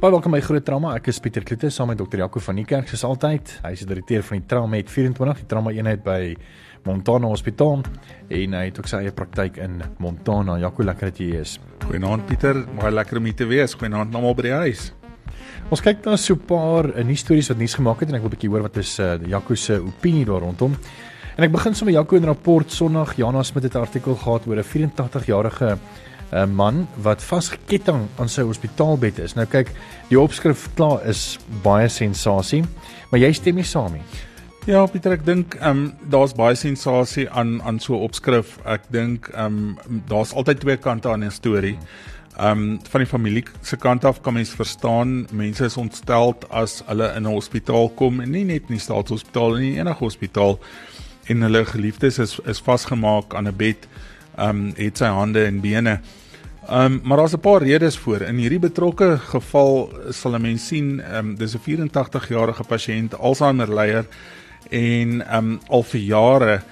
Baie welkom by Groot Trauma. Ek is Pieter Kloete saam met dokter Jaco van die kerk soos altyd. Hy is die direkteur van die Trauma Med 24, die trauma eenheid by Montana Hospitaal en hy het ook sy eie praktyk in Montana. Jaco, lekker dat jy hier is. Goeienaand Pieter, baie lekker om hier te wees. Goeienaand almal by die huis. Ons kyk na so 'n paar uh, nuus stories wat nuus gemaak het en ek wil 'n bietjie hoor wat is uh, Jaco se opinie daar rondom. En ek begin sommer Jaco in rapport Sondag. Jana Smit het 'n artikel gehad oor 'n 84-jarige 'n man wat vasgeketting aan sy hospitaalbed is. Nou kyk, die opskrif klaar is baie sensasie, maar jy stem nie saam nie. Ja, Pieter, ek dink ehm um, daar's baie sensasie aan aan so 'n opskrif. Ek dink ehm um, daar's altyd twee kante aan 'n storie. Ehm um, van die familie se kant af kan mens verstaan, mense is ontstel as hulle in 'n hospitaal kom en nie net in die staatshospitaal nie, enige hospitaal en hulle geliefdes is is vasgemaak aan 'n bed. Ehm um, het sy hande en bene. Ehm um, maar daar's 'n paar redes voor. In hierdie betrokke geval sal 'n mens sien, ehm um, dis 'n 84 jarige pasiënt, Alzheimer leier en um al vir jare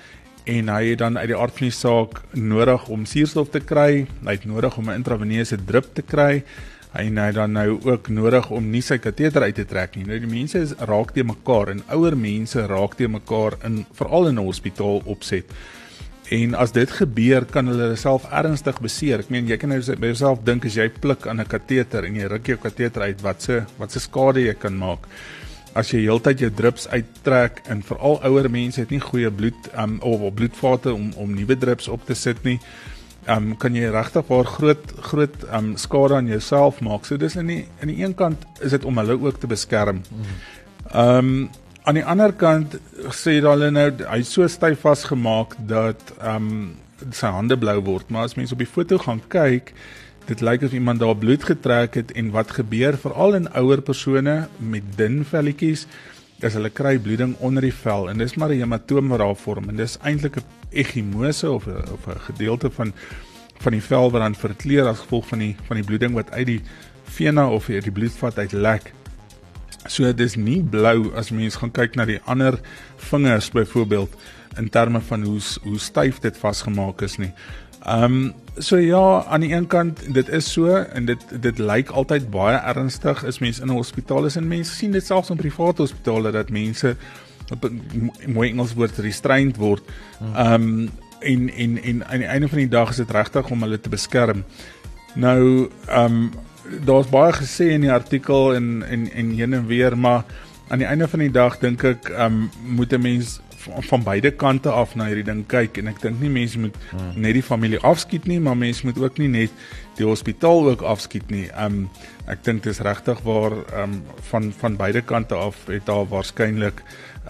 en hy het dan uit die aard van die saak nodig om suurstof te kry, hy het nodig om 'n intraveneuse drip te kry. Hy het dan nou ook nodig om nie sy kateter uit te trek nie. Nou die mense is raak te mekaar en ouer mense raak te mekaar in veral in 'n hospitaal opset. En as dit gebeur, kan hulle self ernstig beseer. Ek meen jy kan nou by jouself dink as jy pluk aan 'n kateter en jy ruk jou kateter uit, wat se wat se skade jy kan maak as jy heeltyd jou drips uittrek en veral ouer mense het nie goeie bloed um, of, of bloedvate om om nuwe drips op te sit nie. Um kan jy regtig waar groot groot um skade aan jouself maak. So dis in die in die een kant is dit om hulle ook te beskerm. Um aan die ander kant sê hulle nou hy's so styf vasgemaak dat um sy hande blou word, maar as mense op die foto gaan kyk, dit lyk of iemand daar bloed getrek het en wat gebeur veral in ouer persone met dun velletjies as hulle kry bloeding onder die vel en dis maar 'n hematoom wat daar vorm en dis eintlik 'n ekimose of 'n of 'n gedeelte van van die vel wat dan verkleur as gevolg van die van die bloeding wat uit die vena of uit die bloedvat uit lek. So dis nie blou as mens gaan kyk na die ander vingers byvoorbeeld in terme van hoe hoe styf dit vasgemaak is nie. Ehm um, so ja, aan die een kant dit is so en dit dit lyk altyd baie ernstig is mense in 'n hospitaal is en mense sien dit selfs in private hospitale dat mense op mooi Engels woord restrained word. Ehm um, en en en aan die einde van die dag is dit regtig om hulle te beskerm. Nou ehm um, daar's baie gesê in die artikel en en en heen en weer maar aan die einde van die dag dink ek ehm um, moet 'n mens van, van beide kante af na hierdie ding kyk en ek dink nie mense moet hmm. net die familie afskiet nie, maar mense moet ook nie net die hospitaal ook afskiet nie. Um ek dink dit is regtig waar um van van beide kante af het daar waarskynlik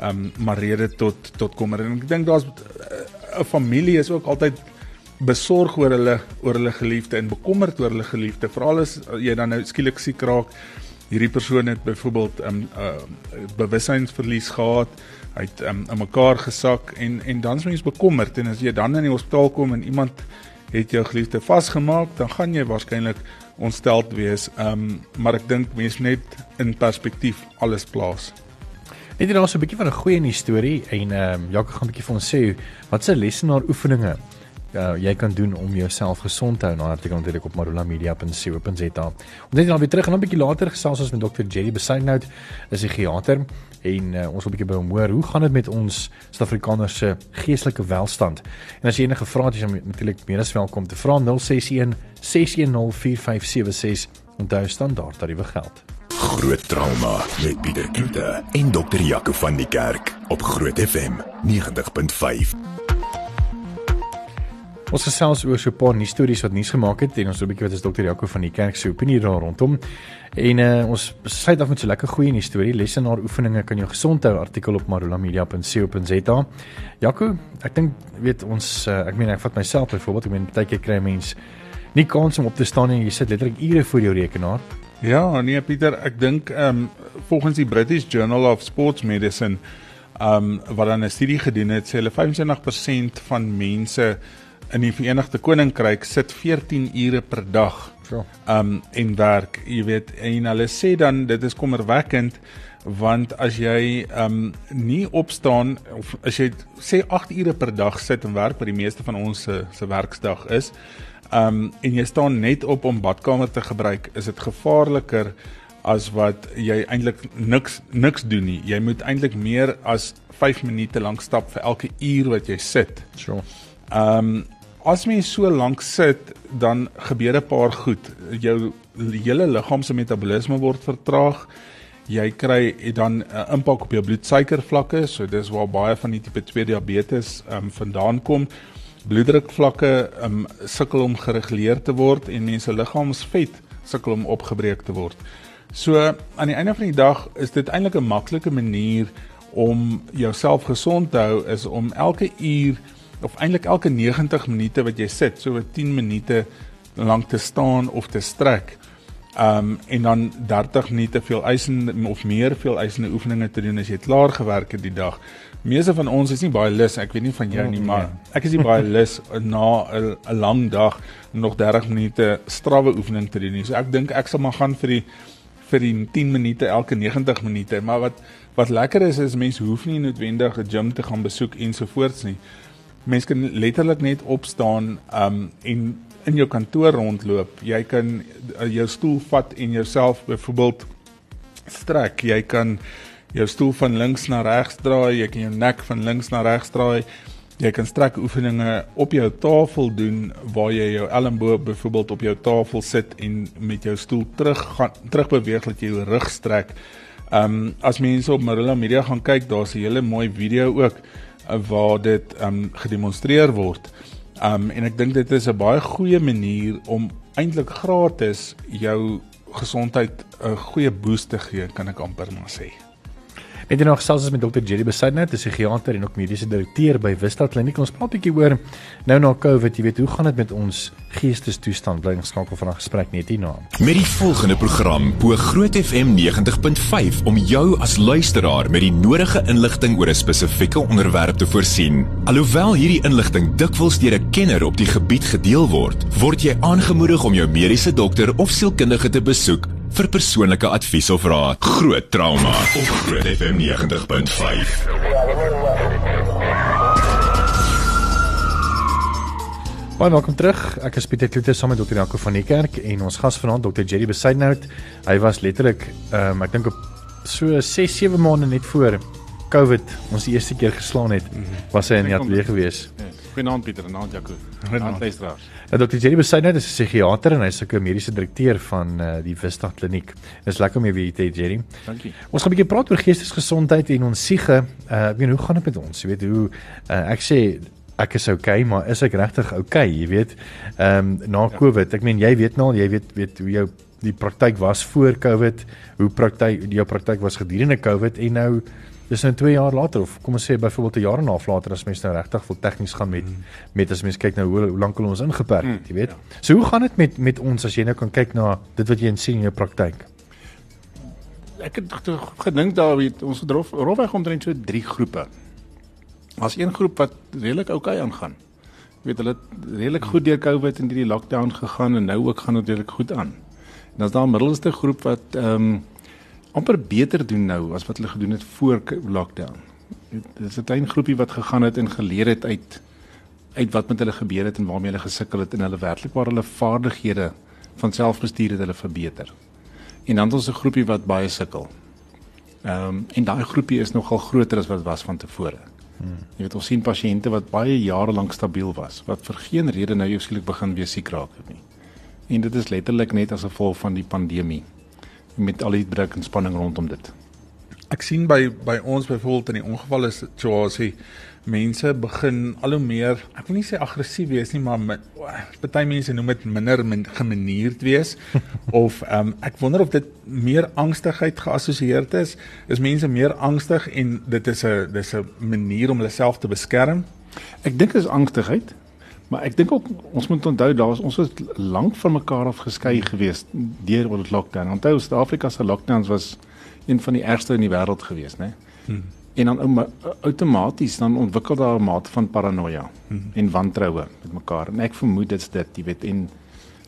um maar rede tot tot kommer en ek dink daar's eh, 'n uh, familie is ook altyd besorg oor hulle oor hulle geliefde en bekommerd oor hulle geliefde veral as jy dan nou skielik siek raak hierdie persoon het byvoorbeeld 'n um, uh, bewussynsverlies gehad hy het um, in mekaar gesak en en dan's mens bekommerd en as jy dan in die hospitaal kom en iemand het jou geliefde vasgemaak, dan gaan jy waarskynlik ontsteld wees. Ehm um, maar ek dink mense net in perspektief alles plaas. Daar is 'n bietjie van 'n goeie storie en ehm um, Jacques gaan 'n bietjie vir ons sê wat se lesenaar oefeninge uh, jy kan doen om jouself gesond te hou. Nou artikel natuurlik op marulamedia.co.za. Ons net dan weer terug en dan 'n bietjie later gesels ons met Dr. Jerry Besuidnout, 'n psigiater en uh, ons wil 'n bietjie by hom hoor hoe gaan dit met ons Suid-Afrikaners se geestelike welstand. En as jy enige vrae het, is jy natuurlik meer as welkom te vra 061 610 4576 onthou standaard tariewe geld. Groot trauma met Pieter Kloete en Dr. Jaco van die Kerk op Groot FM 90.5. Ons gesels oor so 'n paar nuus stories wat nuus gemaak het en ons 'n bietjie wat is dokter Jaco van die kerk se opinie daar rondom. En uh, ons sluit af met so 'n lekker goeie nuus storie. Lesenaar oefeninge kan jou gesond hou artikel op marulamedia.co.za. Jaco, ek dink weet ons uh, ek meen ek vat myself byvoorbeeld, ek meen baie keer kry mens nie kans om op te staan en jy sit letterlik ure voor jou rekenaar. Ja, nee Pieter, ek dink ehm um, volgens die British Journal of Sports Medicine ehm um, wat dan 'n studie gedoen het, sê hulle 75% van mense in die Verenigde Koninkryk sit 14 ure per dag. So. Um en werk, jy weet, en hulle sê dan dit is kommerwekkend want as jy um nie opstaan of as jy sê 8 ure per dag sit en werk wat die meeste van ons se se werksdag is, um en jy staan net op om badkamer te gebruik, is dit gevaarliker as wat jy eintlik niks niks doen nie. Jy moet eintlik meer as 5 minute lank stap vir elke uur wat jy sit. So. Um as mens so lank sit, dan gebeur 'n paar goed. Jou hele liggaam se metabolisme word vertraag. Jy kry dan 'n impak op jou bloedsuikervlakke, so dis waar baie van die tipe 2 diabetes um vandaan kom. Bloeddrukvlakke um sukkel om gereguleer te word en mense liggaamsvet sukkel om opgebreek te word. So aan die einde van die dag is dit eintlik 'n maklike manier om jouself gesond te hou is om elke uur of eintlik elke 90 minute wat jy sit, so 10 minute lank te staan of te strek. Um en dan 30 minute veel eisende of meer veel eisende oefeninge te doen as jy klaar gewerk het die dag. Meeste van ons is nie baie lus, ek weet nie van jou nie, maar ek is nie baie lus na 'n lang dag nog 30 minute strawwe oefening te doen nie. So ek dink ek sal maar gaan vir die vir die 10 minute elke 90 minute, maar wat wat lekker is is mense hoef nie noodwendig 'n gym te gaan besoek ensovoorts nie. Mense kan letterlik net opstaan um en in jou kantoor rondloop. Jy kan uh, jou stoel vat en jouself byvoorbeeld strek. Jy kan jou stoel van links na regs draai, jy kan jou nek van links na regs draai. Jy kan strek oefeninge op jou tafel doen waar jy jou elmboog byvoorbeeld op jou tafel sit en met jou stoel terug gaan terug beweeg dat jy jou rug strek. Ehm um, as mense op Marilla Media gaan kyk, daar's 'n hele mooi video ook waar dit um, gedemonstreer word. Um, en ek dink dit is 'n baie goeie manier om eintlik gratis jou gesondheid 'n goeie boost te gee, kan ek amper maar sê. Net nog gesels met Dr. Jerry Besaidnout, 'n psigiater en ook mediese direkteur by Vista Kliniek. Ons praat 'n bietjie oor nou na COVID, jy weet, hoe gaan dit met ons geestestoestand? Bly geskakel van 'n gesprek net hierna. Met die volgende program bo Groot FM 90.5 om jou as luisteraar met die nodige inligting oor 'n spesifieke onderwerp te voorsien. Alhoewel hierdie inligting dikwels deur 'n kenner op die gebied gedeel word, word jy aangemoedig om jou mediese dokter of sielkundige te besoek vir persoonlike advies of raad. Groot trauma op Groot FM 90.5. Baie welkom terug. Ek is Pieter Kloete saam met Dr. Jaco van die kerk en ons gas vanaand Dr. Jerry Besaidnout. Hy was letterlik ehm um, ek dink op so 6 7 maande net voor COVID ons die eerste keer geslaan het, was hy in die ateljee gewees. Ja, Goeienaand Pieter en aand Jaco. Goeienaand luisteraars. Nou Dr. Jerry Besaidnout is 'n psigiater en hy's ook 'n mediese direkteur van uh, die Vista Kliniek. Dis lekker om jou weer te hê Jerry. Dankie. Ons gaan 'n bietjie praat oor geestesgesondheid en ons siege. Uh ek weet hoe gaan dit met ons? Jy weet hoe uh, ek sê ek is okay, maar is ek regtig okay, jy weet? Ehm um, na COVID. Ek meen jy weet nou, jy weet weet hoe jou die praktyk was voor COVID, hoe praktyk jou praktyk was gedurende COVID en nou dis nou 2 jaar later of kom ons sê byvoorbeeld 'n jaar en 'n half later as mense nou regtig wil tegnies gaan met mm. met as mense kyk nou hoe, hoe lank hulle ons ingeperk het, jy weet. Ja. So hoe gaan dit met met ons as jy nou kan kyk na dit wat jy sien in jou praktyk? Ek het gedink daar weet ons het rofweg omtrent so drie groepe. As een groep wat redelik oukei okay aangaan. Jy weet hulle het redelik goed deur COVID en hierdie lockdown gegaan en nou ook gaan dit redelik goed aan. En dan is daar 'n middelste groep wat ehm um, amper beter doen nou as wat hulle gedoen het voor lockdown. Dit is 'n klein groepie wat gegaan het en geleer het uit uit wat met hulle gebeur het en waarmee hulle gesukkel het en hulle werklik waar hulle vaardighede van selfbestuur het hulle verbeter. En dan het ons 'n groepie wat baie sukkel. Ehm um, en daai groepie is nogal groter as wat was van tevore. Hmm. Jy weet ons sien pasiënte wat baie jare lank stabiel was, wat vir geen rede nou skielik begin weer siek raak het nie. En dit is letterlik net as gevolg van die pandemie met al die druk en spanning rondom dit. Ek sien by by ons byvoorbeeld in die ongevalle situasie mense begin al hoe meer, ek wil nie sê aggressief wees nie, maar party mense noem dit minder min, gemanierd wees of um, ek wonder of dit meer angstigheid geassosieerd is. Is mense meer angstig en dit is 'n dis 'n manier om hulle self te beskerm? Ek dink dit is angstigheid. Maar ek dink ook ons moet onthou daar was ons was lank van mekaar af geskei gewees deur oor die lockdown. Onthou Suid-Afrika se lockdowns was een van die ergste in die wêreld gewees, né? Hmm. En dan outomaties dan ontwikkel daar 'n mate van paranoia hmm. en wantroue met mekaar. En ek vermoed dit's dit, jy weet, en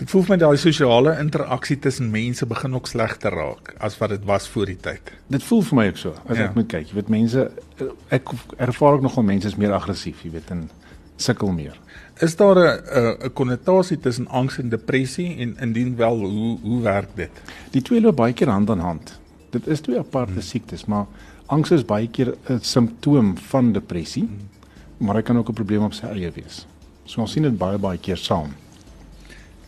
Dit voel my daai sosiale interaksie tussen mense begin ook slegter raak as wat dit was voor die tyd. Dit voel vir my ook so as ja. ek moet kyk. Jy weet mense ek ervaar ook nogal mense is meer aggressief, jy weet, en sukkel meer. Is daar 'n 'n konnotasie tussen angs en depressie en indien wel, hoe hoe werk dit? Die twee loop baie keer hand aan hand. Dit is twee aparte hmm. siektes, maar angs is baie keer 'n simptoom van depressie, hmm. maar hy kan ook 'n probleem op sy eie wees. So ons sien dit baie baie keer saam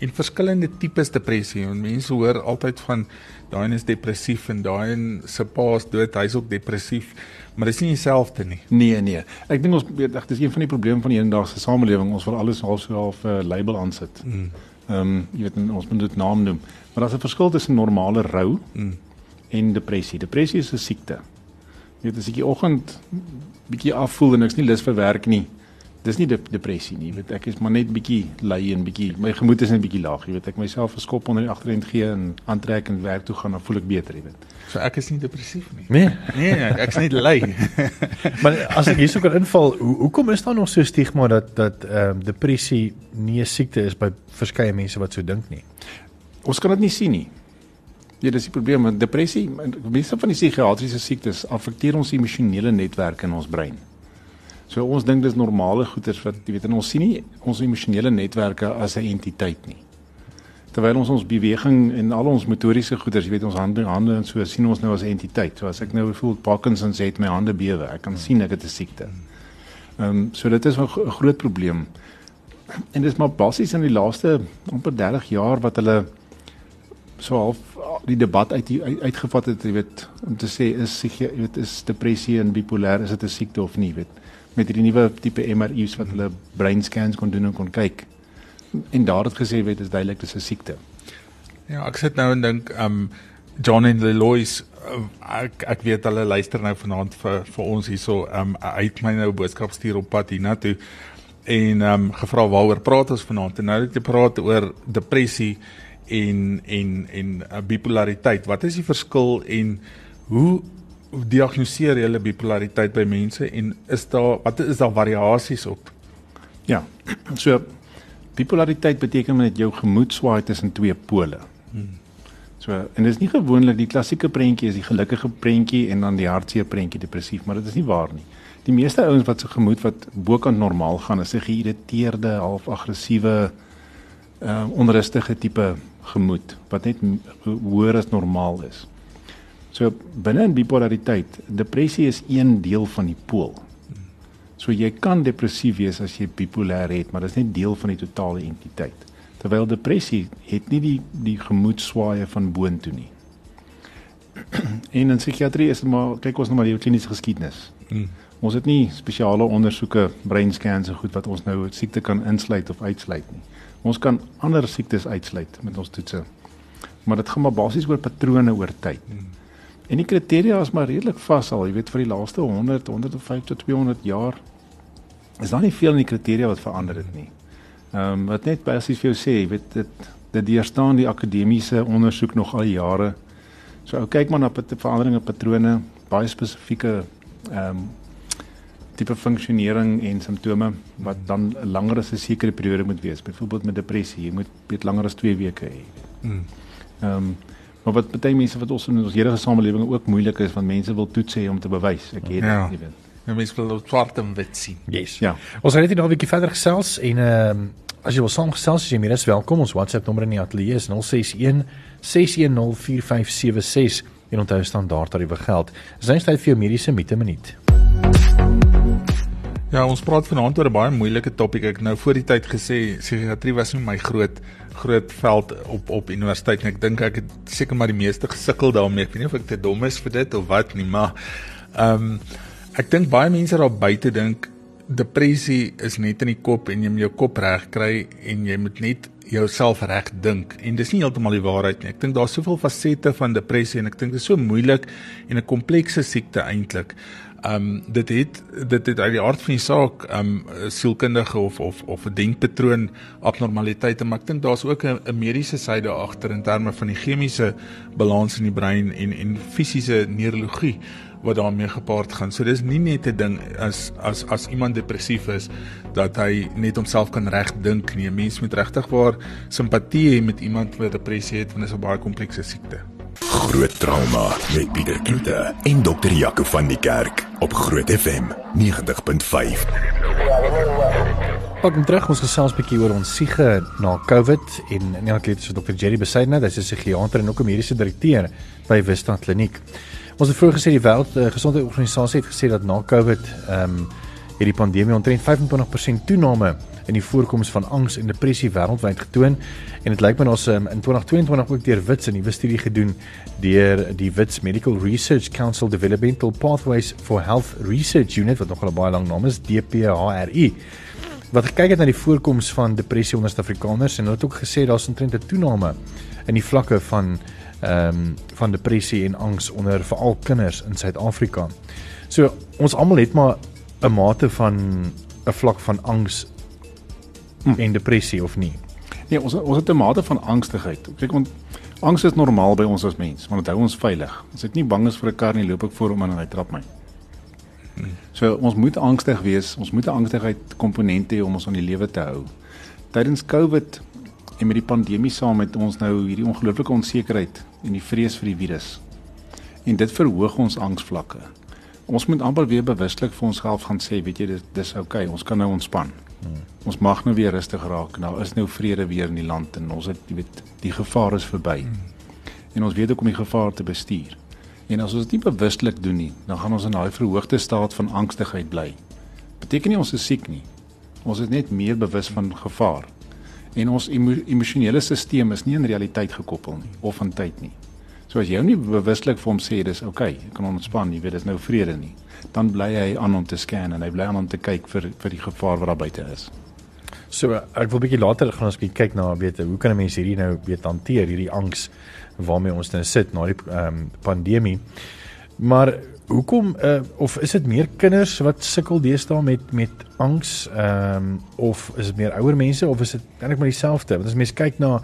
en verskillende tipes depressie. En mense hoor altyd van daai een is depressief en daai een se pa is dood, hy's ook depressief, maar dit is nie dieselfde nie. Nee, nee. Ek dink ons weet ek dis een van die probleme van die hedendaagse samelewing. Ons wil alles half so half 'n uh, label aansit. Mm. Ehm mm. um, jy weet ons moet dit naam noem. Maar daar's 'n verskil tussen normale rou mm. en depressie. Depressie is 'n siekte. Jy weet as ek die oggend bietjie afvoel en ek's nie lus vir werk nie, dis nie dep depressie nie, weet ek is maar net bietjie lui en bietjie my gemoed is net bietjie laag, jy weet ek myself 'n skop onder die agterend gee en aantrek en werk toe gaan dan voel ek beter, jy weet. So ek is nie depressief nie. Nee, nee, ek is net lui. maar as ek hierso kan inval, hoe hoekom is daar nog so stigma dat dat ehm um, depressie nie 'n siekte is by verskeie mense wat so dink nie? Ons kan dit nie sien nie. Ja, dis die probleem met depressie. Meeste van die psigiatriese siektes affekteer ons emosionele netwerke in ons brein. So ons dink dis normale goeters wat jy weet en ons sien nie ons emosionele netwerke as 'n entiteit nie. Terwyl ons ons beweging en al ons motoriese goeters, jy weet ons hande hande en so sien ons nou as 'n entiteit. So as ek nou voel Parkinson se het my hande bewe, ek kan sien ek het 'n siekte. Ehm um, so dit is 'n groot probleem. En dis maar basies in die laaste amper 30 jaar wat hulle so half die debat uit uitgevat het, jy weet, om te sê is jy weet is depressie en bipolêr is dit 'n siekte of nie, weet met hierdie nuwe tipe MRI's wat hulle brain scans kon doen en kon kyk. En daar het gesê weet is duidelik dis 'n siekte. Ja, ek sit nou en dink um John en Lelois uh, ek ek weet hulle luister nou vanaand vir vir ons hierso um uit my nou boodskap stuur op pad hiernatoe en um gevra waaroor praat ons vanaand en nou het jy praat oor depressie en en en uh, bipolariteit. Wat is die verskil en hoe diagnoseer jy bipolariteit by mense en is daar wat is daar variasies op? Ja. So bipolariteit beteken net jou gemoed swaai tussen twee pole. So en dit is nie gewoonlik die klassieke prentjie is die gelukkige prentjie en dan die hartseer prentjie depressief, maar dit is nie waar nie. Die meeste ouens wat se gemoed wat bokant normaal gaan, is 'n geïrriteerde, half aggressiewe, uh onrustige tipe gemoed wat net hoër as normaal is. So binne in bipolariteit, depressie is een deel van die pool. So jy kan depressief wees as jy bipolêr het, maar dit is net deel van die totale entiteit. Terwyl depressie het nie die die gemoedswaaye van boontoe nie. en in psigiatrie is maar kyk ons nou maar die kliniese geskiedenis. Mm. Ons het nie spesiale ondersoeke, brain scans en goed wat ons nou siekte kan insluit of uitsluit nie. Ons kan ander siektes uitsluit met ons toetse. Maar dit gaan maar basies oor patrone oor tyd. Mm. En die kriteria is maar redelik vas al, jy weet vir die laaste 100, 105 tot 200 jaar is daar nie veel in die kriteria wat verander het nie. Ehm um, wat net basies vir jou sê, jy weet dit dit deurstaan die akademiese ondersoek nog al jare. So ou kyk maar na veranderinge patrone, baie spesifieke ehm um, tipe funksionering en simptome wat dan langer as 'n sekere periode moet wees. Byvoorbeeld met depressie, jy moet weet langer as 2 weke hê. Hmm. Ehm um, Maar wat baie mense wat ons in ons huidige samelewing ook moeilik is want mense wil toets hê om te bewys. Ek het ja. dit, jy weet. Ja, mense wil op swart en wit sien. Yes. Ja. Ons gaan net nou 'n bietjie verder gesels en ehm uh, as jy wil saamgesels as jy meer is welkom. Ons WhatsApp nommer in die ateljee is 061 6104576 en onthou standaard tariewe geld. Dis tyd vir jou mediese mite minuut. Ja, ons praat vanaand oor 'n baie moeilike topik. Ek nou voor die tyd gesê psigiatrie was nie my groot groot veld op op universiteit en ek dink ek het seker maar die meeste gesukkel daarmee. Ek weet nie of ek te dom is vir dit of wat nie, maar ehm um, ek dink baie mense daar buite dink depressie is net in die kop en jy moet jou kop reg kry en jy moet net jouself reg dink en dis nie heeltemal die waarheid nie. Ek dink daar's soveel fasette van depressie en ek dink dit is so moeilik en 'n komplekse siekte eintlik. Ehm um, dit het dit het uit die aard van die saak ehm um, sielkundige of of of 'n denkpatroon abnormaliteite, maar ek dink daar's ook 'n mediese syde agter in terme van die chemiese balans in die brein en en fisiese neurologie wat daarmee gepaard gaan. So dis nie net 'n ding as as as iemand depressief is dat hy net homself kan regdink nie. 'n Mens moet regtig waar simpatie hê met iemand wat depressie het want dit is 'n baie komplekse siekte. Groot trauma met Pieter Kloete en dokter Jaco van die Kerk op Groot FM 90.5. Welkom terug. Ons gesels 'n bietjie oor ons siege na COVID en in die atleet is Dr. Jerry Besaidnout, hy's 'n psigiater en ook 'n mediese direkteur by Vista Kliniek. Ons het vroeër gesê die wêreld uh, gesondheidsorganisasie het gesê dat na COVID ehm um, hierdie pandemie omtrent 25% toename in die voorkoms van angs en depressie wêreldwyd getoon en dit lyk my ons um, in 2022 ook deur Wits 'n nuwe studie gedoen deur die Wits Medical Research Council Developmental Pathways for Health Research Unit wat nogal 'n baie lang naam is DPHRI wat gekyk het na die voorkoms van depressie onder Suid-Afrikaners en hulle het ook gesê daar's 'n toename in die vlakke van ehm um, van depressie en angs onder veral kinders in Suid-Afrika. So ons almal het maar 'n mate van 'n vlak van angs hm. en depressie of nie. Nee, ons ons het 'n mate van angstigheid. Kyk, want angs is normaal by ons as mens, want dit hou ons veilig. As ek nie bang is vir 'n kar nie, loop ek voor hom en hy trap my. Hm. So ons moet angstig wees. Ons moet 'n angstigheid komponente hê om ons aan die lewe te hou. Tydens COVID en met die pandemie saam met ons nou hierdie ongelooflike onsekerheid en die vrees vir die virus. En dit verhoog ons angsvlakke. Ons moet amper weer bewuslik vir onsself gaan sê, weet jy, dis dis oukei, okay, ons kan nou ontspan. Hmm. Ons mag nou weer rustig raak. Nou is nou vrede weer in die land en ons het jy weet, die gevaar is verby. Hmm. En ons weet ook om die gevaar te bestuur. En as ons dit nie bewuslik doen nie, dan gaan ons in daai verhoogde staat van angstigheid bly. Beteken nie ons is siek nie. Ons is net meer bewus van gevaar en ons emo emosionele stelsel is nie in realiteit gekoppel nie of aan tyd nie. So as jy nie bewuslik vir hom sê dis okay, ek kan ontspan, jy weet dis nou vrede nie, dan bly hy aan om te scan en hy bly aan om te kyk vir vir die gevaar wat daar buite is. So ek wil bietjie later gaan ons bietjie kyk na weet hoe kan 'n mens hierdie nou weet hanteer hierdie angs waarmee ons nou sit na die ehm um, pandemie. Maar hoekom uh, of is dit meer kinders wat sukkel deesdae met met angs ehm um, of is dit meer ouer mense of is dit eintlik maar dieselfde? Want as mens kyk na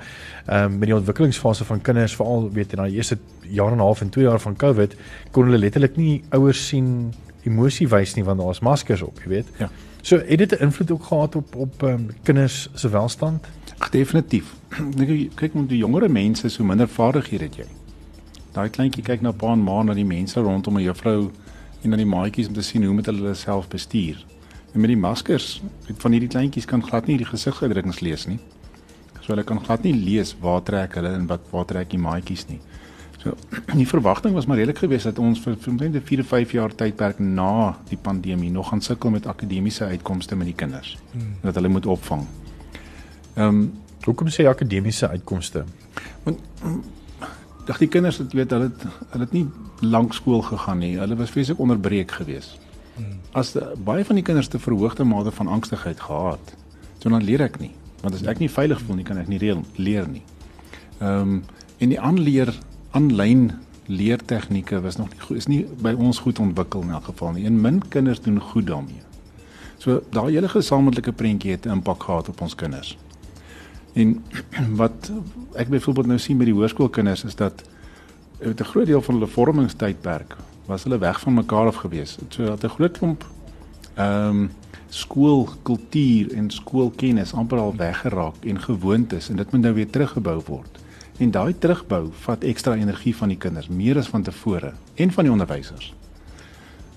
ehm um, met die ontwikkelingsfase van kinders veral weet in daai eerste jaar en 'n half en 2 jaar van COVID kon hulle letterlik nie ouers sien emosie wys nie want daar's maskers op jy weet. Ja. So het dit 'n invloed ook gehad op op um, kinders se welstand? Ag definitief. Kyk met die jongere mense so minder vaardighede het jy daai kleintjie kyk na pa en ma na die mense rondom 'n juffrou en na die maatjies om te sien hoe met hulle self bestuur. En met die maskers, weet van hierdie kleintjies kan glad nie die gesigsuitdrukkings lees nie. So hulle kan glad nie lees waar trek hulle en wat waar trek die maatjies nie. So die verwagting was maar redelik geweest dat ons vir omtrent 4 of 5 jaar tydperk na die pandemie nog gaan sukkel met akademiese uitkomste met die kinders. Hmm. Dat hulle moet opvang. Ehm um, hoekom sê akademiese uitkomste? Want Dag die kinders het weet hulle het, hulle het nie lank skool gegaan nie. Hulle was vreeslik onderbreek geweest. Hmm. As de, baie van die kinders te verhoogde mate van angstigheid gehad. So dan leer ek nie. Want as ek nie veilig voel nie, kan ek nie reël, leer nie. Ehm um, en die aanleer aanlyn leertegnieke was nog nie goed is nie by ons goed ontwikkel in elk geval nie. En min kinders doen goed daarmee. So daai hele gesamentlike prentjie het 'n impak gehad op ons kinders. En wat ek byvoorbeeld nou sien by die hoërskoolkinders is dat met 'n groot deel van hulle vormingstydperk was hulle weg van mekaar af gewees. So dat 'n groot klomp ehm um, skoolkultuur en skoolkennis amper al weggeraak en gewoontes en dit moet nou weer teruggebou word. En daai terugbou vat ekstra energie van die kinders, meer as van tevore en van die onderwysers.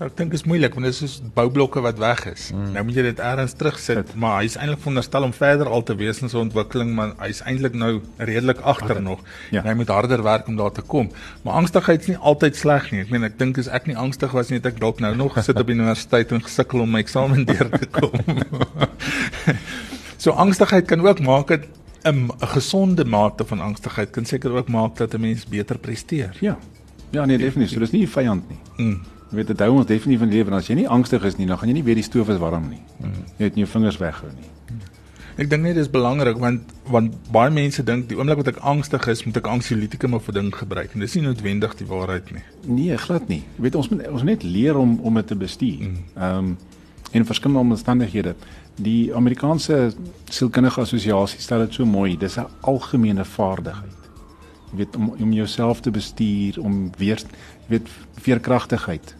Ek dink dit is moeilik want dit is soos boublokke wat weg is. Mm. Nou moet jy dit eers terugsit, maar hy's eintlik veronderstel om verder al te wees in sy ontwikkeling, maar hy's eintlik nou redelik agter nog. Ja. Hy moet harder werk om daar te kom. Maar angstigheid is nie altyd sleg nie. Ek meen ek dink as ek nie angstig was nie, het ek dalk nou nog gesit op die universiteit en gesukkel om my eksamen deur te kom. so angstigheid kan ook maak dit 'n gesonde mate van angstigheid kan seker ook maak dat 'n mens beter presteer. Ja. Ja, nee, definitief. So dis nie 'n vyand nie. Mm. Jy weet dit hou ons definitief van lewe en as jy nie angstig is nie, dan gaan jy nie weet die stoof is warm nie. Mm. Jy het nie jou vingers weghou nie. Ek dink net dis belangrik want want baie mense dink die oomblik wat ek angstig is, moet ek anxiolytikum of 'n ding gebruik en dis nie noodwendig die waarheid nie. Nee, glad nie. Jy weet ons moet ons net leer om om dit te bestuur. Mm. Ehm um, in verskillende omstandighede. Die Amerikaanse sielkundige assosiasie stel dit so mooi, dis 'n algemene vaardigheid. Jy weet om om jouself te bestuur, om weer weet veerkragtigheid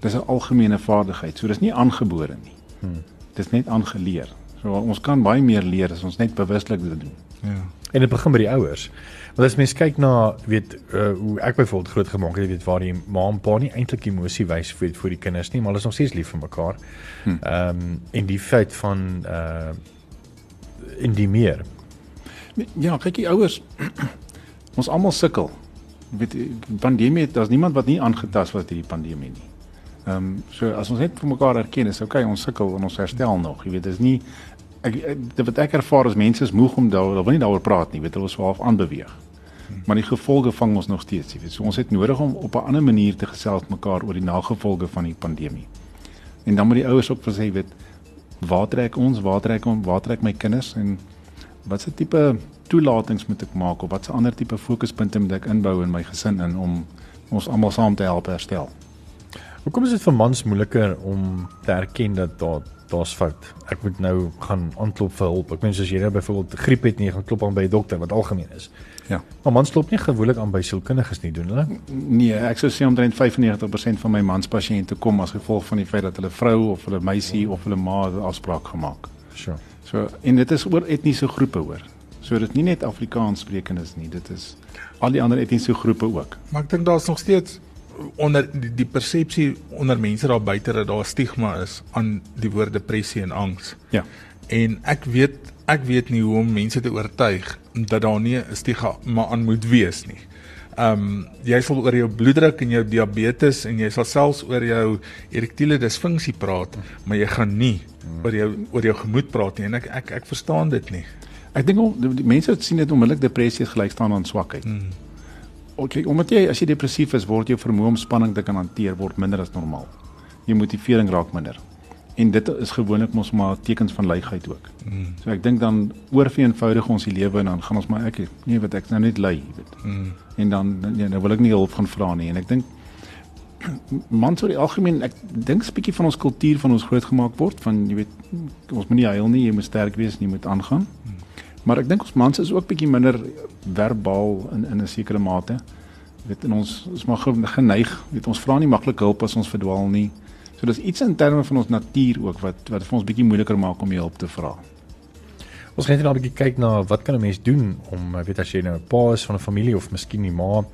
Dis 'n algemene vaardigheid. So dis nie aangebore nie. Hmm. Dis net aangeleer. So ons kan baie meer leer as ons net bewuslik dit doen. Ja. En dit begin by die ouers. Want as mens kyk na weet uh, hoe ek byvoorbeeld groot gemaak het, weet waar die ma en pa nie eintlik emosie wys vir vir die kinders nie, maar hulle is nog steeds lief vir mekaar. Ehm um, en die feit van uh in die meer. Ja, kyk die ouers ons almal sukkel. Weet die pandemie, daar's niemand wat nie aangetast was deur die pandemie nie. Ehm um, so as ons net vir mekaar erken is, okay, ons sukkel en ons herstel nog. Jy weet, dis nie ek, ek wat ek ervaar is mense is moeg om daar wil nie daaroor praat nie, weet hulle is half aanbeweeg. Maar die gevolge vang ons nog steeds, jy weet. So ons het nodig om op 'n ander manier te gesels mekaar oor die nagevolge van die pandemie. En dan moet die ouers ook vir sê, weet, waar trek ons, waar trek ons, waar trek my kinders en watse tipe toelatings moet ek maak of watse ander tipe fokuspunte moet ek inbou in my gesin in om ons almal saam te help herstel. Hoekom is dit vir mans moeiliker om te erken dat daar daar's fout? Ek moet nou gaan aanklop vir hulp. Ek meen as jy nou byvoorbeeld griep het en jy gaan klop aan by 'n dokter wat algemeen is. Ja. Maar mans klop nie gewoonlik aan by sielkundiges nie, doen hulle? Nee, ek sou sê omtrent 95% van my manspasiënte kom as gevolg van die feit dat hulle vrou of hulle meisie of hulle ma 'n afspraak gemaak. Sure. So en dit is oor etniese groepe hoor. So dit is nie net Afrikaans sprekendes nie, dit is al die ander etniese groepe ook. Maar ek dink daar's nog steeds onder die, die persepsie onder mense daar buite dat daar stigma is aan die woord depressie en angs. Ja. En ek weet ek weet nie hoe om mense te oortuig dat daar nie 'n stigma aan moet wees nie. Ehm um, jy sal oor jou bloeddruk en jou diabetes en jy sal selfs oor jou erektiele disfunksie praat, maar jy gaan nie oor jou oor jou gemoed praat nie en ek ek ek verstaan dit nie. Ek dink mense sien dit onmiddellik depressie gelyk staan aan swakheid. Hmm. Okay, omdat jy as jy depressief is, word jou vermoë om spanning te kan hanteer word minder as normaal. Jou motivering raak minder. En dit is gewoonlik mos maar tekens van luiheid ook. Hmm. So ek dink dan oorvereenvoudig ons die lewe en dan gaan ons maar ek nee wat ek nou net lui, jy weet. Hmm. En dan ja, nou wil ek nie hulp gaan vra nie en ek dink mans oor die algemeen ek dink 'n bietjie van ons kultuur van ons grootgemaak word van jy weet ons moet nie huil nie, jy moet sterk wees en jy moet aangaan. Maar ek dink ons mans is ook bietjie minder verbaal in in 'n sekere mate. Jy weet en ons is maar geneig, weet ons vra nie maklik hulp as ons verdwaal nie. So dis iets in terme van ons natuur ook wat wat vir ons bietjie moeiliker maak om hulp te vra. Ons gaan net nou 'n bietjie kyk na wat kan 'n mens doen om weet as jy nou 'n pa is van 'n familie of miskien die ma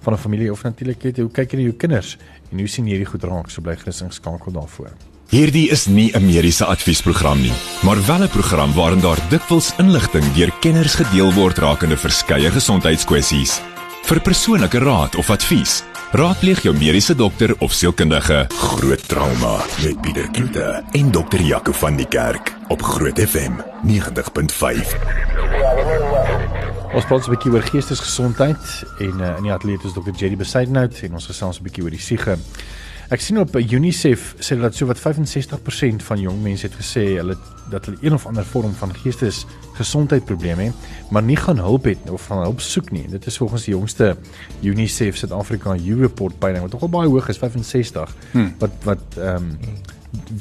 van 'n familie of natuurlik weet hoe kyk jy na jou kinders en hoe sien jy hierdie goed raak so bly gerus ingeskakel daarvoor. Hierdie is nie 'n mediese adviesprogram nie, maar wel 'n program waarin daar dikwels inligting deur kenners gedeel word rakende verskeie gesondheidskwessies. Vir persoonlike raad of advies, raadpleeg jou mediese dokter of sielkundige. Groot trauma met Pieter Kloete en dokter Jaco van die Kerk op Groot FM 90.5. Ons praat 'n bietjie oor geestesgesondheid en uh, in die ateljee is dokter Jerry Besaidnout en ons gesels 'n bietjie oor die siege. Ek sien op UNICEF sê dat so wat 65% van jong mense het gesê hulle dat hulle een of ander vorm van geestesgesondheidprobleme het, maar nie gaan hulp het of van hulp soek nie. Dit is volgens die jongste UNICEF Suid-Afrika U-report peiling wat nogal baie hoog is, 65 hmm. wat wat ehm um,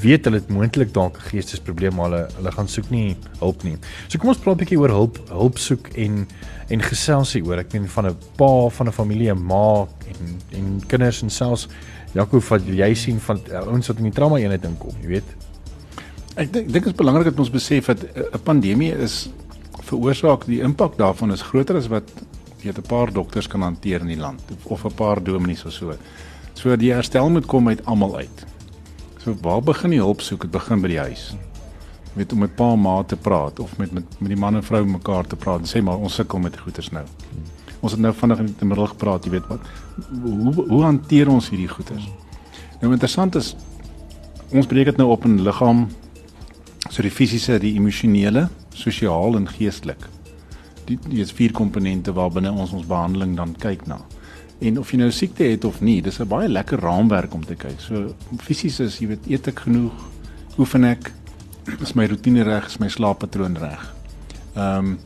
weet hulle het moontlik dalk 'n geestesprobleem maar hulle hulle gaan soek nie hulp nie. So kom ons praat 'n bietjie oor hulp, hulp soek en en gesels hier oor. Ek meen van 'n pa, van 'n familie, 'n ma en en kinders en selfs Jaco, wat jy sien van uh, ouens wat in die trauma eenheid inkom, jy weet. Ek dink dink dit is belangrik dat ons besef dat 'n pandemie is veroorsaak die impak daarvan is groter as wat weet 'n paar dokters kan hanteer in die land of 'n paar dominees of so. So die herstel moet kom uit almal uit. So waar begin die hulp soek? Dit begin by die huis. Weet om met pa en ma te praat of met met met die man en vrou mekaar te praat en sê maar ons sukkel met goeters nou. Ons het nou vinnig in die middel gepraat, jy weet wat hoe hoe hanteer ons hierdie goeters? Nou interessant is ons breek dit nou op in liggaam so die fisiese, die emosionele, sosiaal en geestelik. Die die is vier komponente waarbinne ons ons behandeling dan kyk na. En of jy nou siekte het of nie, dis 'n baie lekker raamwerk om te kyk. So fisies is jy weet eet ek genoeg, oefen ek, is my rotine reg, is my slaappatroon reg. Ehm um,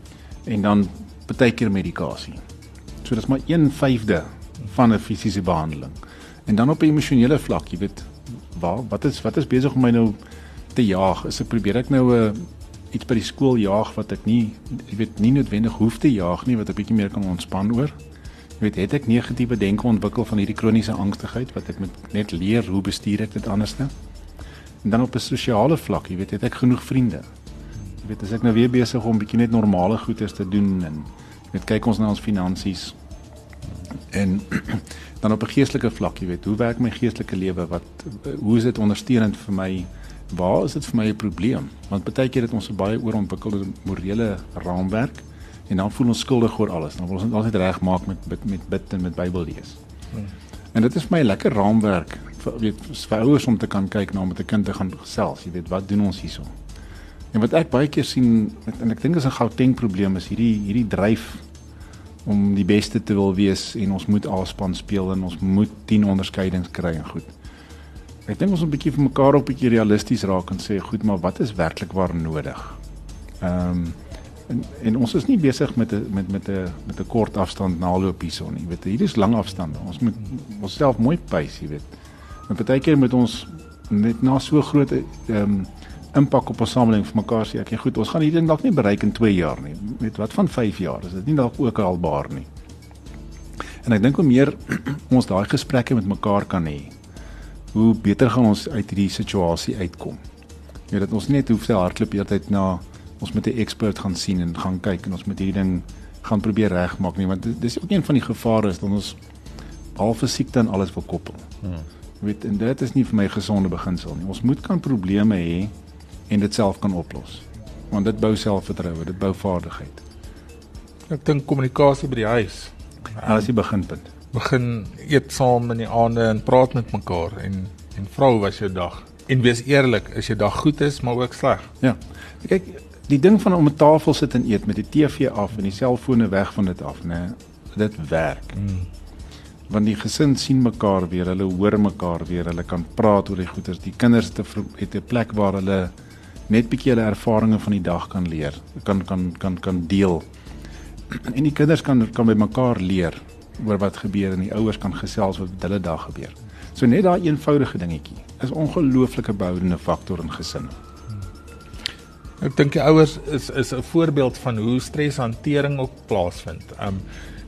en dan baie keer medikasie. So dis maar 1/5de van 'n fisiese behandeling. En dan op 'n emosionele vlak, jy weet, waar wat is wat is besig om my nou te jaag? Is ek probeer ek nou 'n uh, iets by die skool jaag wat ek nie jy weet nie noodwendig hoef te jaag nie wat ek bietjie meer kan ontspan oor? Jy Weet het ek negatiewe denke ontwikkel van hierdie kroniese angstigheid wat ek moet net leer hoe bestuur ek dit anders nou? En dan op 'n sosiale vlak, jy weet, het ek genoeg vriende? Jy weet, as ek nou weer besig om bietjie net normale goedes te doen en net kyk ons na ons finansies en dan op 'n geestelike vlak, jy weet, hoe werk my geestelike lewe? Wat hoe is dit ondersteunend vir my? Waar is dit vir my 'n probleem? Want baie keer het ons 'n baie oorontwikkelde morele raamwerk en dan voel ons skuldig oor alles. Dan wil ons altyd regmaak met met met bid en met Bybel lees. Hmm. En dit is my lekker raamwerk vir weet vir ouers om te kan kyk na met 'n kind te gaan gesels. Jy weet, wat doen ons hierso? En wat ek baie keer sien en ek dink is 'n Gauteng probleem is hierdie hierdie dryf om die beste te wil wees en ons moet alspan speel en ons moet 10 onderskeidings kry en goed. Ek dink ons moet 'n bietjie vir mekaar op 'n bietjie realisties raak en sê goed, maar wat is werklik waar nodig? Ehm um, en, en ons is nie besig met 'n met met 'n met 'n kort afstand naloop hierson nie. Jy weet, hier is lang afstande. Ons moet onsself mooi pace, jy weet. En partykeer moet ons net na so groot ehm um, impak op ons samelewing vir mekaar sê ek ja goed ons gaan hierdie ding dalk nie bereik in 2 jaar nie. Met wat van 5 jaar? Is dit nie dalk ook haalbaar nie? En ek dink hoe meer ons daai gesprekke met mekaar kan hê hoe beter gaan ons uit hierdie situasie uitkom. Jy weet dat ons net hoef te hardloop eertyd na ons met 'n ekspert gaan sien en gaan kyk en ons met hierdie ding gaan probeer regmaak nie want dis ook een van die gevare is dat ons al fisiek dan alles wil koppel. Hmm. weet en dit is nie vir my gesonde beginsel nie. Ons moet kan probleme hê en dit self kan oplos. Want dit bou selfvertroue, dit bou vaardigheid. Ek dink kommunikasie by die huis. Dit is die beginpunt. Begin eet saam in die aande en praat met mekaar en en vra hoe was jou dag? En wees eerlik, is jou dag goed is maar ook sleg? Ja. Kyk, die ding van om 'n tafel sit en eet met die TV af en die selfone weg van dit af, nê, dit werk. Hmm want die gesin sien mekaar weer, hulle hoor mekaar weer, hulle kan praat oor die goeters. Die kinders het 'n plek waar hulle net bietjie hulle ervarings van die dag kan leer, kan kan kan kan deel. En die kinders kan kan by mekaar leer oor wat gebeur en die ouers kan gesels oor wat hulle dag gebeur. So net daai eenvoudige dingetjie is ongelooflike behoudende faktor in gesinne. Ek dink die ouers is is 'n voorbeeld van hoe streshantering ook plaasvind. Um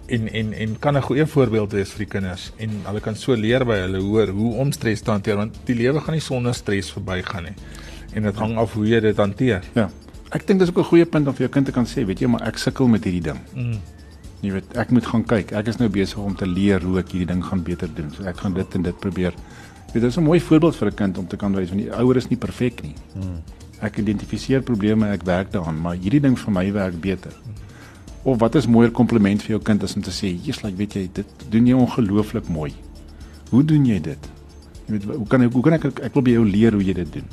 en en en kan 'n goeie voorbeeld wees vir die kinders en hulle kan so leer by hulle hoor hoe om stres te hanteer want die lewe gaan nie sonder stres verbygaan nie en dit hang af hoe jy dit hanteer. Ja. Ek dink dis ook 'n goeie punt om vir jou kind te kan sê, weet jy, maar ek sukkel met hierdie ding. Mm. Jy weet, ek moet gaan kyk. Ek is nou besig om te leer hoe ek hierdie ding gaan beter doen. So ek gaan dit en dit probeer. Weet, dit is 'n mooi voorbeeld vir 'n kind om te kan wys want die ouer is nie perfek nie. Mm. Ek identifiseer probleme en ek werk daaraan, maar hierdie ding vir my werk beter. Of wat is mooier kompliment vir jou kind as om te sê, "Jesus, like, weet jy, dit doen jy ongelooflik mooi." Hoe doen jy dit? Jy weet, hoe kan ek hoe kan ek ek wil by jou leer hoe jy dit doen?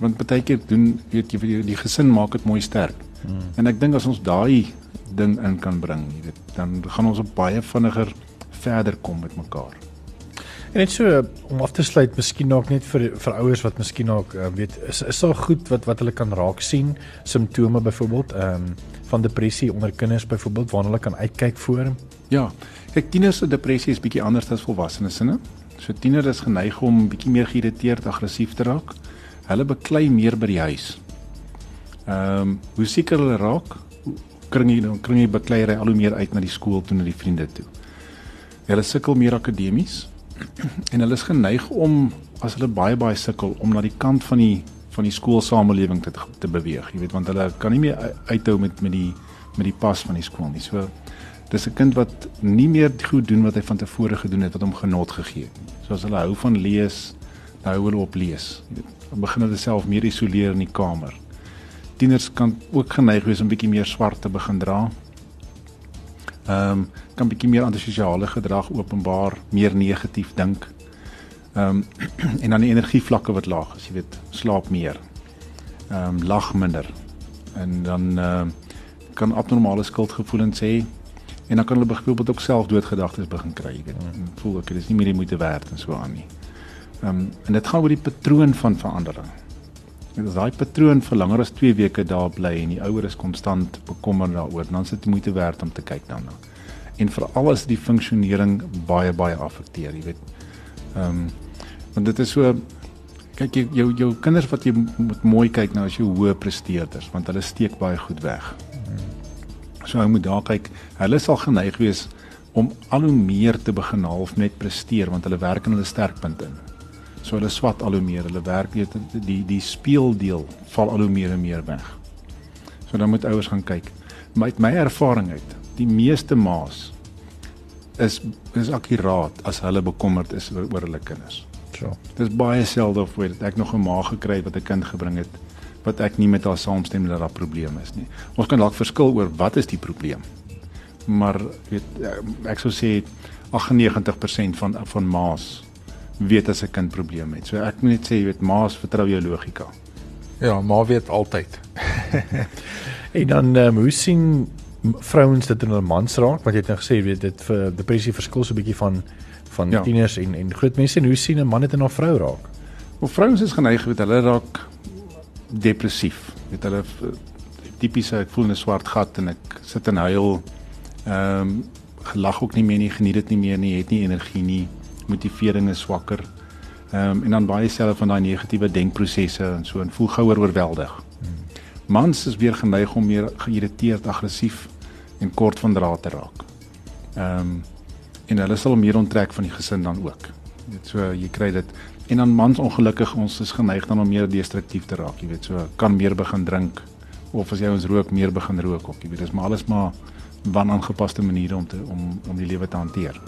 Want baie keer doen weet jy die, die gesin maak dit mooi sterk. Hmm. En ek dink as ons daai ding in kan bring, jy weet, dan gaan ons op baie vinniger verder kom met mekaar. En net so om af te sluit, miskien ook net vir vir ouers wat miskien ook uh, weet is is daar goed wat wat hulle kan raak sien, simptome byvoorbeeld, ehm um, van depressie onder kinders byvoorbeeld waarna hulle kan uitkyk voor. Ja. Kyk, tieners se depressie is bietjie anders as volwassenes, né? So tieners is geneig om bietjie meer geïrriteerd, aggressief te raak hulle beklei meer by die huis. Ehm um, hoe seker hulle raak, kring jy dan kring jy bekleiery al hoe meer uit na die skool toe na die vriende toe. Hulle sukkel meer akademies en hulle is geneig om as hulle baie baie sukkel om na die kant van die van die skoolsamelewing te te beweeg. Jy weet want hulle kan nie meer uithou met met die met die pas van die skool nie. So dis 'n kind wat nie meer goed doen wat hy van tevore gedoen het wat hom genot gegee het nie. So as hulle hou van lees, nou hulle op lees. Jy weet dan begin hulle self meer isoleer in die kamer. Tieners kan ook geneig wees om bietjie meer swart te begin dra. Ehm um, kan bietjie meer antisosiale gedrag openbaar, meer negatief dink. Ehm um, en dan die energievlakke wat laag is, jy weet, slaap meer. Ehm um, lag minder. En dan ehm uh, kan abnormale skuldgevoelens hê en dan kan hulle byvoorbeeld ook selfdoodgedagtes begin kry. Mm. Voel ek dit is nie meer die moeite werd en so aan nie. Ehm um, en dit gaan oor die patroon van verandering. En as daai patroon vir langer as 2 weke daar bly en die ouer is konstant bekommerd daaroor, dan is dit moeite werd om te kyk daarna. En veral as die funksionering baie baie afekteer, jy weet. Ehm um, want dit is so kyk jy jou jou kinders wat jy moet mooi kyk na as jy hoë presteerders, want hulle steek baie goed weg. So jy moet daar kyk. Hulle sal geneig wees om al hoe meer te begin half net presteer want hulle werk in hulle sterkpunte in. So hulle swat al hoe meer, hulle werk weet die die speeldeel val al hoe meer en meer weg. So dan moet ouers gaan kyk. Uit my ervaring uit, die meeste ma's is is akkuraat as hulle bekommerd is oor, oor hulle kinders. So. Dis baie selde of weet ek nog 'n ma gekry wat 'n kind gebring het wat ek nie met haar saamstem dat daar probleme is nie. Ons kan dalk verskil oor wat is die probleem. Maar weet ek sou sê 98% van van ma's weet as 'n kind probleme het. So ek moet net sê jy weet ma's vertrou jou logika. Ja, ma weet altyd. en dan um, hoe sien vrouens dit in hulle mans raak want jy het nou gesê weet dit vir depressie verskil so 'n bietjie van van ja. tieners en en groot mense en hoe sien 'n man dit in 'n vrou raak? Of vrouens is geneig weet hulle raak depressief. Weet hulle tipiese ek voel 'n swart gat en ek sit en huil. Ehm um, gelag ook nie meer nie, geniet dit nie meer nie, het nie energie nie, motivering is swakker. Ehm um, en dan baie self van daai negatiewe denkprosesse en so en voel gouer oorweldig. Hmm. Mans is weer geneig om meer geïrriteerd, aggressief en kort van draad te raak. Ehm um, en hulle sal meer onttrek van die gesin dan ook. Net so jy kry dit en dan mans ongelukkig ons is geneig dan om meer destruktief te raak, jy weet, so kan meer begin drink of as jy ons rook meer begin rook ook, jy weet, dis maar alles maar wanaangepaste maniere om te om om die lewe te hanteer.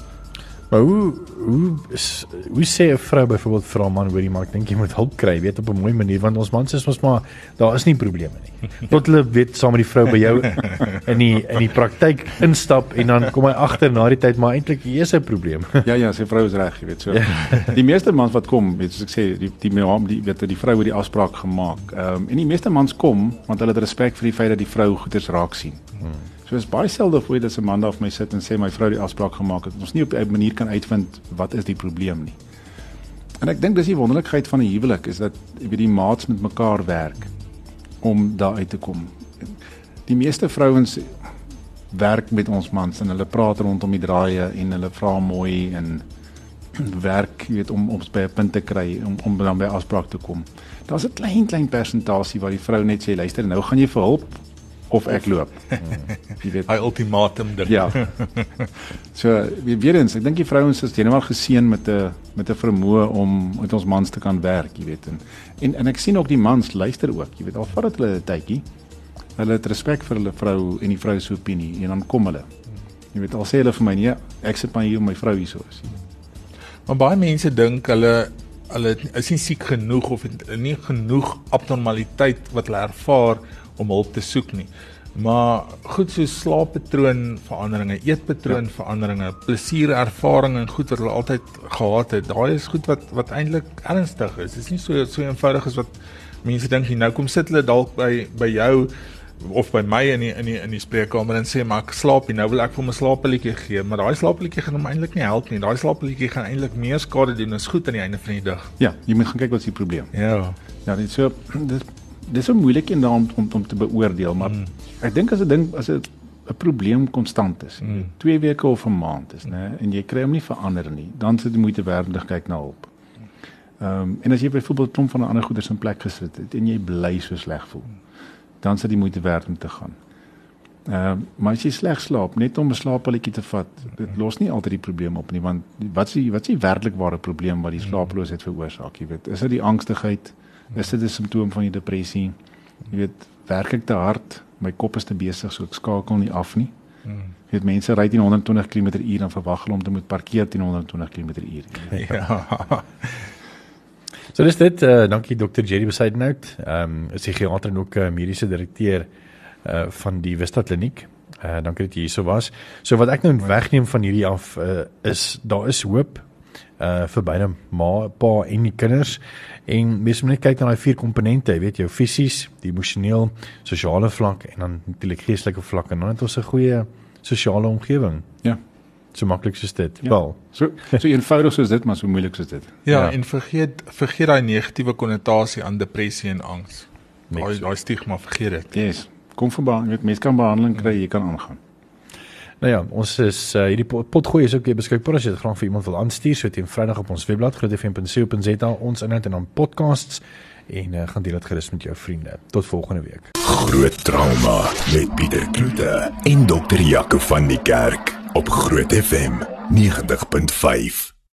Maar hoe hoe is, hoe sê 'n vrou byvoorbeeld vir 'n man hoorie maar ek dink jy moet hulp kry weet op 'n mooi manier want ons mans is mos maar daar is nie probleme nie. Tot hulle weet saam met die vrou by jou in die in die praktyk instap en dan kom hy agter na die tyd maar eintlik hier is 'n probleem. ja ja, sy vrou is reg, jy weet so. Ja. die meeste mans wat kom, weet soos ek sê, die die die, die weet die vrou het die afspraak gemaak. Ehm um, en die meeste mans kom want hulle het respek vir die feit dat die vrou goeders raak sien. Hmm. So is baie selde ooit as 'n man daar vir my sit en sê my vrou die afspraak gemaak het. Ons nie op 'n manier kan uitvind wat is die probleem nie. En ek dink dis die wonderlikheid van 'n huwelik is dat jy weet die maats met mekaar werk om daar uit te kom. Die meeste vrouens werk met ons mans en hulle praat rondom die draaie en hulle vra mooi en werk jy weet om om by 'n punt te kry om om dan by afspraak te kom. Daar's 'n klein klein persentasie waar die vrou net sê luister nou gaan jy vir hulp of ek loop. Jy weet, hy ultimatum ding. Ja. So, weer eens, ek dink die vrouens is heeltemal geseën met 'n met 'n vermoë om met ons mans te kan werk, jy weet. En en, en ek sien ook die mans luister ook, jy weet, al vat dit hulle 'n tydjie. Hulle het respek vir hulle vrou en die vrou se opinie en dan kom hulle. Jy weet, al sê hulle vir my nee, ek sit maar hier om my vrou hier so is. Maar baie mense dink hulle hulle is nie siek genoeg of nie genoeg abnormaliteit wat hulle ervaar om hulp te soek nie. Maar goed so slaappatroon veranderinge, eetpatroon ja. veranderinge, plesier ervarings en goed wat hulle altyd gehad het. Daai is goed wat wat eintlik ernstig is. Dit is nie so so eenvoudig as wat mense dink nie. Nou kom sit hulle dalk by by jou of by my in die in die in die spreekkamer en sê maar ek slaap nie. Nou wil ek vir my slaappilletjie gee, maar daai slaappilletjie gaan hom eintlik nie help nie. Daai slaappilletjie gaan eintlik meer skade doen as goed aan die einde van die dag. Ja, jy moet gaan kyk wat is die probleem. Ja. Ja, dit so dit dis so moeilik en dan om om te beoordeel, maar mm. ek dink as 'n ding as 'n 'n probleem konstant is, 2 mm. weke of 'n maand is, né, en jy kry hom nie verander nie, dan sit jy moeite werd om te kyk na hulp. Ehm um, en as jy byvoorbeeld klomp van 'n ander goeder in plek gesit het en jy bly so sleg voel, dan sit jy moeite werd om te gaan. Ehm uh, maar as jy sleg slaap, net om 'n slaappilletjie te vat, dit los nie altyd die probleem op nie, want wat is die wat is die werklik ware probleem wat die mm. slaaploosheid veroorsaak, jy weet? Is dit die angstigheid? Is dit 'n simptoom van die depressie? Jy weet, werk ek te hard, my kop is te besig, so ek skakel nie af nie. Hmm. Jy weet mense ry teen 120 km/h en verwag hulle om te moet parkeer teen 120 km/h. Ja. So dis dit, uh, dankie Dr. Jerry Besidenhout. Ehm um, psigiater en ook uh, mediese direkteur uh van die Vista Kliniek. Uh dankie dat jy hier so was. So wat ek nou wegneem van hierdie af uh, is daar is hoop uh vir beide ma, pa en die kinders. En mens moet net kyk na daai vier komponente, jy weet jou fisies, die emosioneel, sosiale vlak en dan natuurlik geestelike vlak en dan het ons 'n goeie sosiale omgewing. Ja. So maklik soos dit. Ja. Wel, so so eenvoudig soos dit, maar so moeilik soos dit. Ja, ja. en vergeet vergeet daai negatiewe konnotasie aan depressie en angs. Daai daai stigma vergeet dit. Yes. Kom verbaas, jy weet mense kan behandeling kry, jy kan aangaan. Nou ja, ons is uh, hierdie potgooi is ook weer beskikbaar as jy dit graag vir iemand wil aanstuur so teen Vrydag op ons webblad grootfm.co.za ons inhoud en dan podcasts en uh, gaan deel dit gerus met jou vriende. Tot volgende week. Groot trauma met Pieter Kloete en dokter Jaco van die Kerk. op Groot FM 90.5.